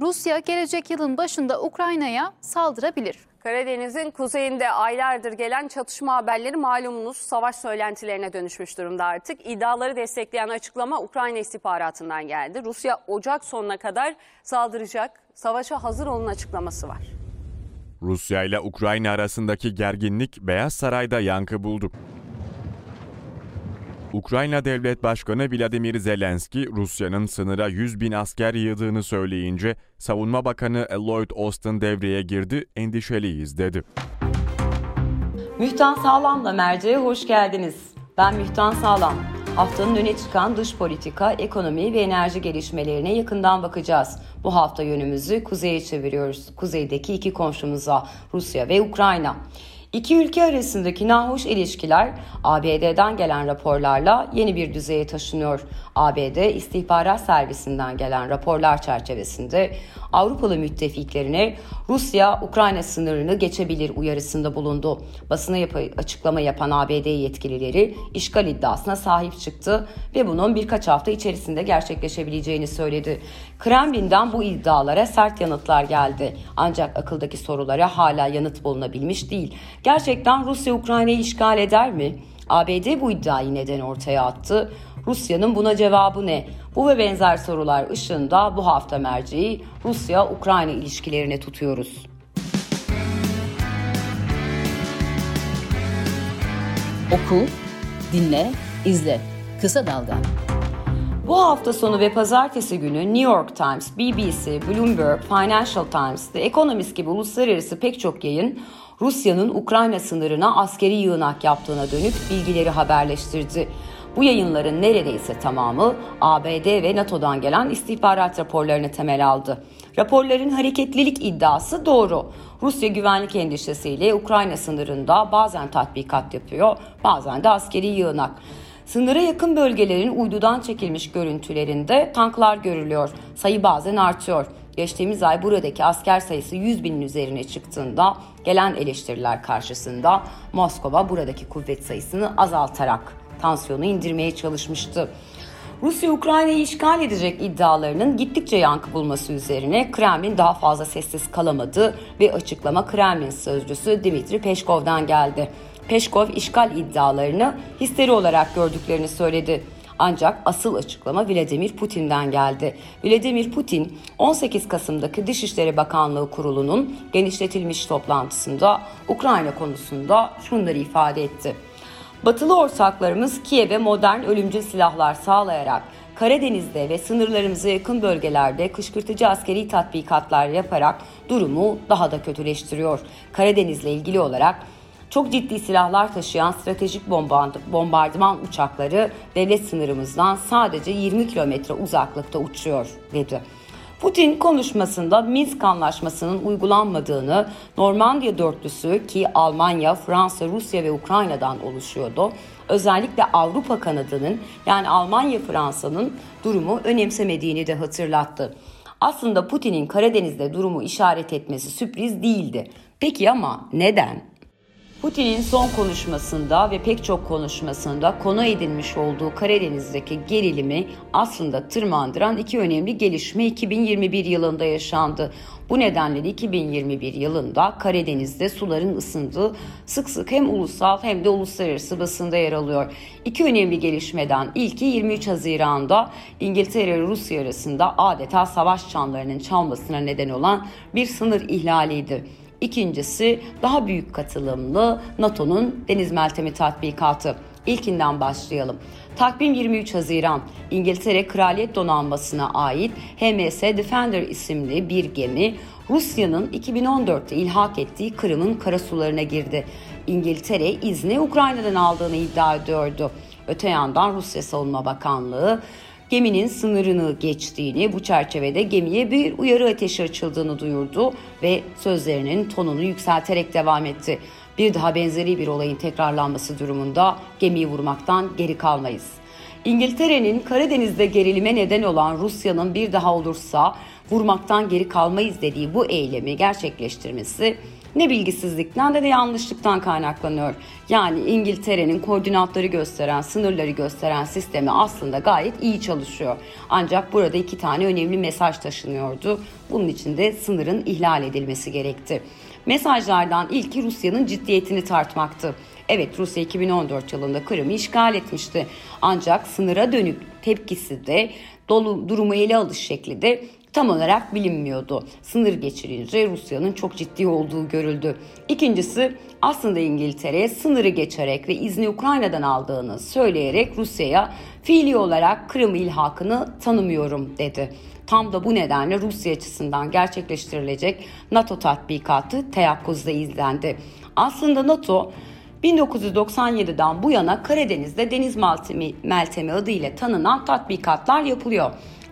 Rusya gelecek yılın başında Ukrayna'ya saldırabilir. Karadeniz'in kuzeyinde aylardır gelen çatışma haberleri malumunuz savaş söylentilerine dönüşmüş durumda artık. İddiaları destekleyen açıklama Ukrayna istihbaratından geldi. Rusya Ocak sonuna kadar saldıracak, savaşa hazır olun açıklaması var. Rusya ile Ukrayna arasındaki gerginlik Beyaz Saray'da yankı buldu. Ukrayna Devlet Başkanı Vladimir Zelenski, Rusya'nın sınıra 100 bin asker yığdığını söyleyince, Savunma Bakanı Lloyd Austin devreye girdi, endişeliyiz dedi. Mühtan Sağlam'la merceğe hoş geldiniz. Ben Mühtan Sağlam. Haftanın öne çıkan dış politika, ekonomi ve enerji gelişmelerine yakından bakacağız. Bu hafta yönümüzü kuzeye çeviriyoruz. Kuzeydeki iki komşumuza Rusya ve Ukrayna. İki ülke arasındaki nahoş ilişkiler ABD'den gelen raporlarla yeni bir düzeye taşınıyor. ABD istihbarat servisinden gelen raporlar çerçevesinde Avrupalı müttefiklerine Rusya-Ukrayna sınırını geçebilir uyarısında bulundu. Basına yap açıklama yapan ABD yetkilileri işgal iddiasına sahip çıktı ve bunun birkaç hafta içerisinde gerçekleşebileceğini söyledi. Kremlin'den bu iddialara sert yanıtlar geldi. Ancak akıldaki sorulara hala yanıt bulunabilmiş değil. Gerçekten Rusya Ukrayna'yı işgal eder mi? ABD bu iddiayı neden ortaya attı? Rusya'nın buna cevabı ne? Bu ve benzer sorular ışığında bu hafta merceği Rusya-Ukrayna ilişkilerine tutuyoruz. Oku, dinle, izle. Kısa Dalga. Bu hafta sonu ve pazartesi günü New York Times, BBC, Bloomberg, Financial Times, The Economist gibi uluslararası pek çok yayın Rusya'nın Ukrayna sınırına askeri yığınak yaptığına dönük bilgileri haberleştirdi. Bu yayınların neredeyse tamamı ABD ve NATO'dan gelen istihbarat raporlarını temel aldı. Raporların hareketlilik iddiası doğru. Rusya güvenlik endişesiyle Ukrayna sınırında bazen tatbikat yapıyor, bazen de askeri yığınak. Sınıra yakın bölgelerin uydudan çekilmiş görüntülerinde tanklar görülüyor. Sayı bazen artıyor. Geçtiğimiz ay buradaki asker sayısı 100 binin üzerine çıktığında gelen eleştiriler karşısında Moskova buradaki kuvvet sayısını azaltarak tansiyonu indirmeye çalışmıştı. Rusya Ukrayna'yı işgal edecek iddialarının gittikçe yankı bulması üzerine Kremlin daha fazla sessiz kalamadı ve açıklama Kremlin sözcüsü Dimitri Peşkov'dan geldi. Peşkov işgal iddialarını histeri olarak gördüklerini söyledi. Ancak asıl açıklama Vladimir Putin'den geldi. Vladimir Putin 18 Kasım'daki Dışişleri Bakanlığı Kurulu'nun genişletilmiş toplantısında Ukrayna konusunda şunları ifade etti. Batılı ortaklarımız Kiev'e modern ölümcül silahlar sağlayarak Karadeniz'de ve sınırlarımıza yakın bölgelerde kışkırtıcı askeri tatbikatlar yaparak durumu daha da kötüleştiriyor. Karadeniz'le ilgili olarak çok ciddi silahlar taşıyan stratejik bombardıman uçakları devlet sınırımızdan sadece 20 kilometre uzaklıkta uçuyor dedi. Putin konuşmasında Minsk Anlaşması'nın uygulanmadığını, Normandiya dörtlüsü ki Almanya, Fransa, Rusya ve Ukrayna'dan oluşuyordu, özellikle Avrupa kanadının yani Almanya, Fransa'nın durumu önemsemediğini de hatırlattı. Aslında Putin'in Karadeniz'de durumu işaret etmesi sürpriz değildi. Peki ama neden? Putin'in son konuşmasında ve pek çok konuşmasında konu edilmiş olduğu Karadeniz'deki gerilimi aslında tırmandıran iki önemli gelişme 2021 yılında yaşandı. Bu nedenle 2021 yılında Karadeniz'de suların ısındığı sık sık hem ulusal hem de uluslararası basında yer alıyor. İki önemli gelişmeden ilki 23 Haziran'da İngiltere ve Rusya arasında adeta savaş çanlarının çalmasına neden olan bir sınır ihlaliydi. İkincisi daha büyük katılımlı NATO'nun deniz meltemi tatbikatı. İlkinden başlayalım. Takvim 23 Haziran İngiltere Kraliyet Donanması'na ait HMS Defender isimli bir gemi Rusya'nın 2014'te ilhak ettiği Kırım'ın karasularına girdi. İngiltere izni Ukrayna'dan aldığını iddia ediyordu. Öte yandan Rusya Savunma Bakanlığı geminin sınırını geçtiğini, bu çerçevede gemiye bir uyarı ateşi açıldığını duyurdu ve sözlerinin tonunu yükselterek devam etti. Bir daha benzeri bir olayın tekrarlanması durumunda gemiyi vurmaktan geri kalmayız. İngiltere'nin Karadeniz'de gerilime neden olan Rusya'nın bir daha olursa vurmaktan geri kalmayız dediği bu eylemi gerçekleştirmesi ne bilgisizlikten de de yanlışlıktan kaynaklanıyor. Yani İngiltere'nin koordinatları gösteren, sınırları gösteren sistemi aslında gayet iyi çalışıyor. Ancak burada iki tane önemli mesaj taşınıyordu. Bunun için de sınırın ihlal edilmesi gerekti. Mesajlardan ilki Rusya'nın ciddiyetini tartmaktı. Evet Rusya 2014 yılında Kırım'ı işgal etmişti. Ancak sınıra dönük tepkisi de dolu durumu ele alış şekli de tam olarak bilinmiyordu. Sınır geçirince Rusya'nın çok ciddi olduğu görüldü. İkincisi aslında İngiltere sınırı geçerek ve izni Ukrayna'dan aldığını söyleyerek Rusya'ya fiili olarak Kırım ilhakını tanımıyorum dedi. Tam da bu nedenle Rusya açısından gerçekleştirilecek NATO tatbikatı teyakkuzda izlendi. Aslında NATO 1997'den bu yana Karadeniz'de deniz meltemi, meltemi adıyla tanınan tatbikatlar yapılıyor.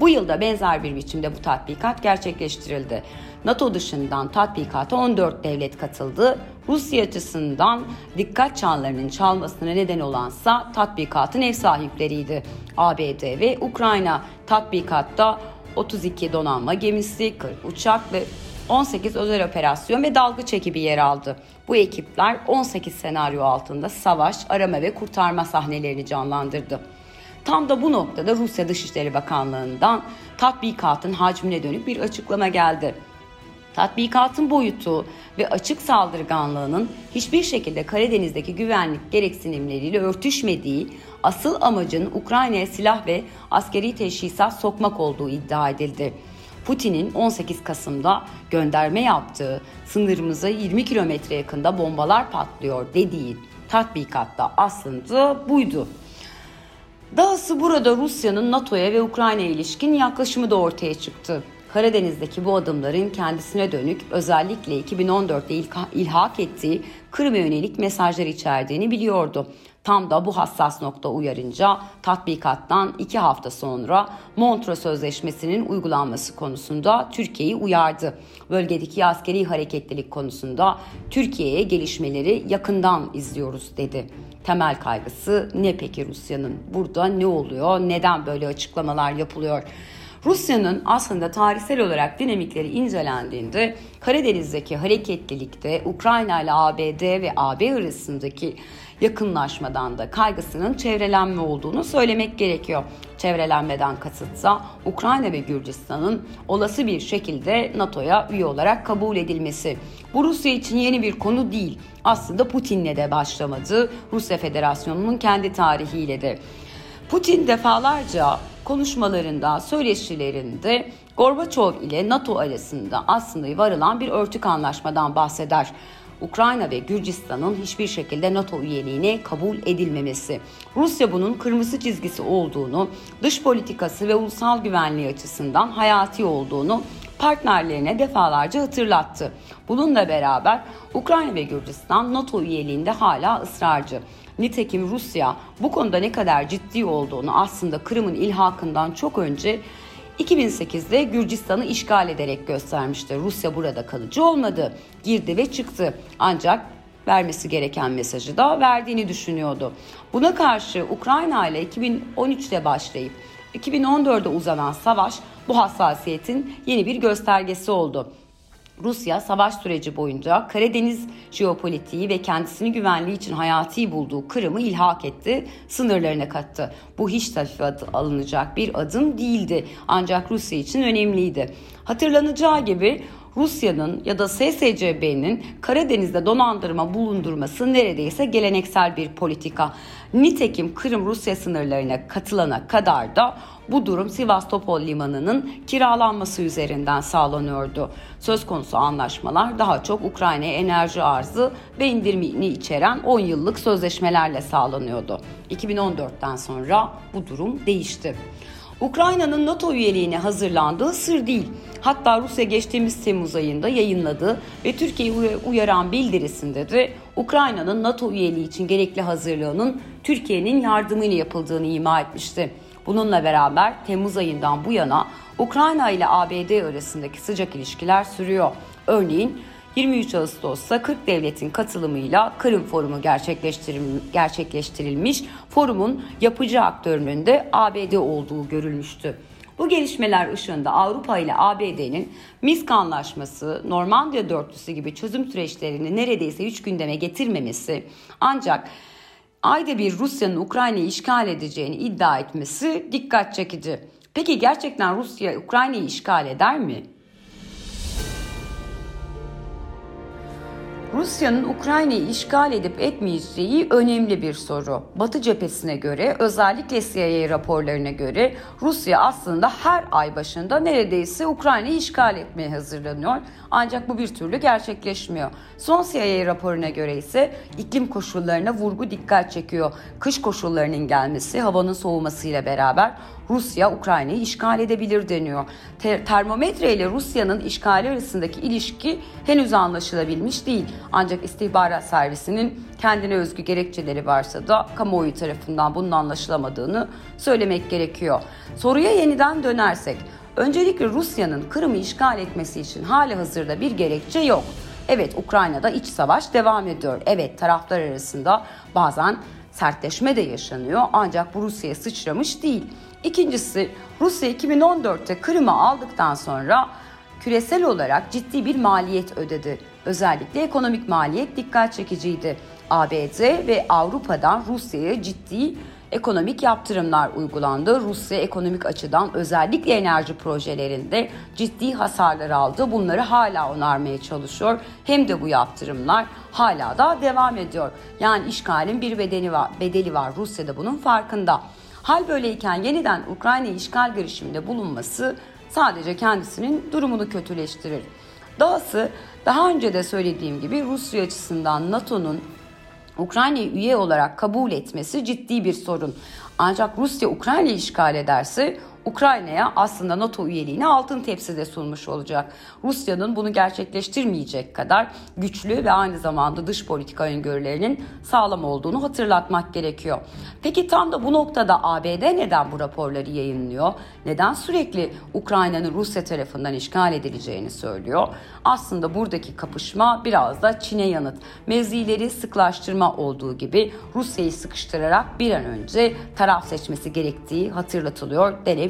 Bu yılda benzer bir biçimde bu tatbikat gerçekleştirildi. NATO dışından tatbikata 14 devlet katıldı. Rusya açısından dikkat çanlarının çalmasına neden olansa tatbikatın ev sahipleriydi. ABD ve Ukrayna tatbikatta 32 donanma gemisi, 40 uçak ve 18 özel operasyon ve dalgıç ekibi yer aldı. Bu ekipler 18 senaryo altında savaş, arama ve kurtarma sahnelerini canlandırdı. Tam da bu noktada Rusya Dışişleri Bakanlığı'ndan tatbikatın hacmine dönük bir açıklama geldi. Tatbikatın boyutu ve açık saldırganlığının hiçbir şekilde Karadeniz'deki güvenlik gereksinimleriyle örtüşmediği, asıl amacın Ukrayna'ya silah ve askeri teşhisat sokmak olduğu iddia edildi. Putin'in 18 Kasım'da gönderme yaptığı sınırımıza 20 kilometre yakında bombalar patlıyor dediği tatbikatta aslında buydu. Dahası burada Rusya'nın NATO'ya ve Ukrayna'ya ilişkin yaklaşımı da ortaya çıktı. Karadeniz'deki bu adımların kendisine dönük özellikle 2014'te ilhak ettiği Kırım'a yönelik mesajlar içerdiğini biliyordu. Tam da bu hassas nokta uyarınca tatbikattan iki hafta sonra Montreux Sözleşmesi'nin uygulanması konusunda Türkiye'yi uyardı. Bölgedeki askeri hareketlilik konusunda Türkiye'ye gelişmeleri yakından izliyoruz dedi. Temel kaygısı ne peki Rusya'nın? Burada ne oluyor? Neden böyle açıklamalar yapılıyor? Rusya'nın aslında tarihsel olarak dinamikleri incelendiğinde Karadeniz'deki hareketlilikte Ukrayna ile ABD ve AB arasındaki yakınlaşmadan da kaygısının çevrelenme olduğunu söylemek gerekiyor. Çevrelenmeden kasıtsa Ukrayna ve Gürcistan'ın olası bir şekilde NATO'ya üye olarak kabul edilmesi. Bu Rusya için yeni bir konu değil. Aslında Putin'le de başlamadı. Rusya Federasyonu'nun kendi tarihiyle de. Putin defalarca konuşmalarında, söyleşilerinde Gorbaçov ile NATO arasında aslında varılan bir örtük anlaşmadan bahseder. Ukrayna ve Gürcistan'ın hiçbir şekilde NATO üyeliğine kabul edilmemesi. Rusya bunun kırmızı çizgisi olduğunu, dış politikası ve ulusal güvenliği açısından hayati olduğunu partnerlerine defalarca hatırlattı. Bununla beraber Ukrayna ve Gürcistan NATO üyeliğinde hala ısrarcı. Nitekim Rusya bu konuda ne kadar ciddi olduğunu aslında Kırım'ın ilhakından çok önce 2008'de Gürcistan'ı işgal ederek göstermişti. Rusya burada kalıcı olmadı. Girdi ve çıktı. Ancak vermesi gereken mesajı da verdiğini düşünüyordu. Buna karşı Ukrayna ile 2013'te başlayıp 2014'de uzanan savaş bu hassasiyetin yeni bir göstergesi oldu. Rusya savaş süreci boyunca Karadeniz jeopolitiği ve kendisini güvenliği için hayati bulduğu Kırım'ı ilhak etti, sınırlarına kattı. Bu hiç hafife alınacak bir adım değildi ancak Rusya için önemliydi. Hatırlanacağı gibi Rusya'nın ya da SSCB'nin Karadeniz'de donandırma bulundurması neredeyse geleneksel bir politika. Nitekim Kırım Rusya sınırlarına katılana kadar da bu durum Sivastopol limanının kiralanması üzerinden sağlanıyordu. Söz konusu anlaşmalar daha çok Ukrayna'ya enerji arzı ve indirimini içeren 10 yıllık sözleşmelerle sağlanıyordu. 2014'ten sonra bu durum değişti. Ukrayna'nın NATO üyeliğine hazırlandığı sır değil. Hatta Rusya geçtiğimiz Temmuz ayında yayınladığı ve Türkiye'yi uyaran bildirisinde de Ukrayna'nın NATO üyeliği için gerekli hazırlığının Türkiye'nin yardımıyla yapıldığını ima etmişti. Bununla beraber Temmuz ayından bu yana Ukrayna ile ABD arasındaki sıcak ilişkiler sürüyor. Örneğin 23 Ağustos'ta 40 devletin katılımıyla Kırım Forumu gerçekleştirilmiş. Forumun yapıcı aktörünün de ABD olduğu görülmüştü. Bu gelişmeler ışığında Avrupa ile ABD'nin Minsk Anlaşması, Normandiya Dörtlüsü gibi çözüm süreçlerini neredeyse hiç gündeme getirmemesi ancak ayda bir Rusya'nın Ukrayna'yı işgal edeceğini iddia etmesi dikkat çekici. Peki gerçekten Rusya Ukrayna'yı işgal eder mi? Rusya'nın Ukrayna'yı işgal edip etmeyeceği önemli bir soru. Batı cephesine göre özellikle CIA raporlarına göre Rusya aslında her ay başında neredeyse Ukrayna'yı işgal etmeye hazırlanıyor. Ancak bu bir türlü gerçekleşmiyor. Son CIA raporuna göre ise iklim koşullarına vurgu dikkat çekiyor. Kış koşullarının gelmesi havanın soğumasıyla beraber Rusya Ukrayna'yı işgal edebilir deniyor. Ter- termometre ile Rusya'nın işgali arasındaki ilişki henüz anlaşılabilmiş değil. Ancak istihbarat servisinin kendine özgü gerekçeleri varsa da kamuoyu tarafından bunun anlaşılamadığını söylemek gerekiyor. Soruya yeniden dönersek, öncelikle Rusya'nın Kırım'ı işgal etmesi için hali hazırda bir gerekçe yok. Evet Ukrayna'da iç savaş devam ediyor. Evet taraflar arasında bazen sertleşme de yaşanıyor ancak bu Rusya'ya sıçramış değil. İkincisi Rusya 2014'te Kırım'ı aldıktan sonra küresel olarak ciddi bir maliyet ödedi. Özellikle ekonomik maliyet dikkat çekiciydi. ABD ve Avrupa'dan Rusya'ya ciddi ekonomik yaptırımlar uygulandı. Rusya ekonomik açıdan özellikle enerji projelerinde ciddi hasarlar aldı. Bunları hala onarmaya çalışıyor. Hem de bu yaptırımlar hala da devam ediyor. Yani işgalin bir bedeni var, bedeli var. Rusya da bunun farkında. Hal böyleyken yeniden Ukrayna işgal girişiminde bulunması sadece kendisinin durumunu kötüleştirir. Dahası daha önce de söylediğim gibi Rusya açısından NATO'nun Ukrayna'yı üye olarak kabul etmesi ciddi bir sorun. Ancak Rusya Ukrayna'yı işgal ederse Ukrayna'ya aslında NATO üyeliğini altın tepside sunmuş olacak. Rusya'nın bunu gerçekleştirmeyecek kadar güçlü ve aynı zamanda dış politika öngörülerinin sağlam olduğunu hatırlatmak gerekiyor. Peki tam da bu noktada ABD neden bu raporları yayınlıyor? Neden sürekli Ukrayna'nın Rusya tarafından işgal edileceğini söylüyor? Aslında buradaki kapışma biraz da Çin'e yanıt. Mevzileri sıklaştırma olduğu gibi Rusya'yı sıkıştırarak bir an önce taraf seçmesi gerektiği hatırlatılıyor denebilir.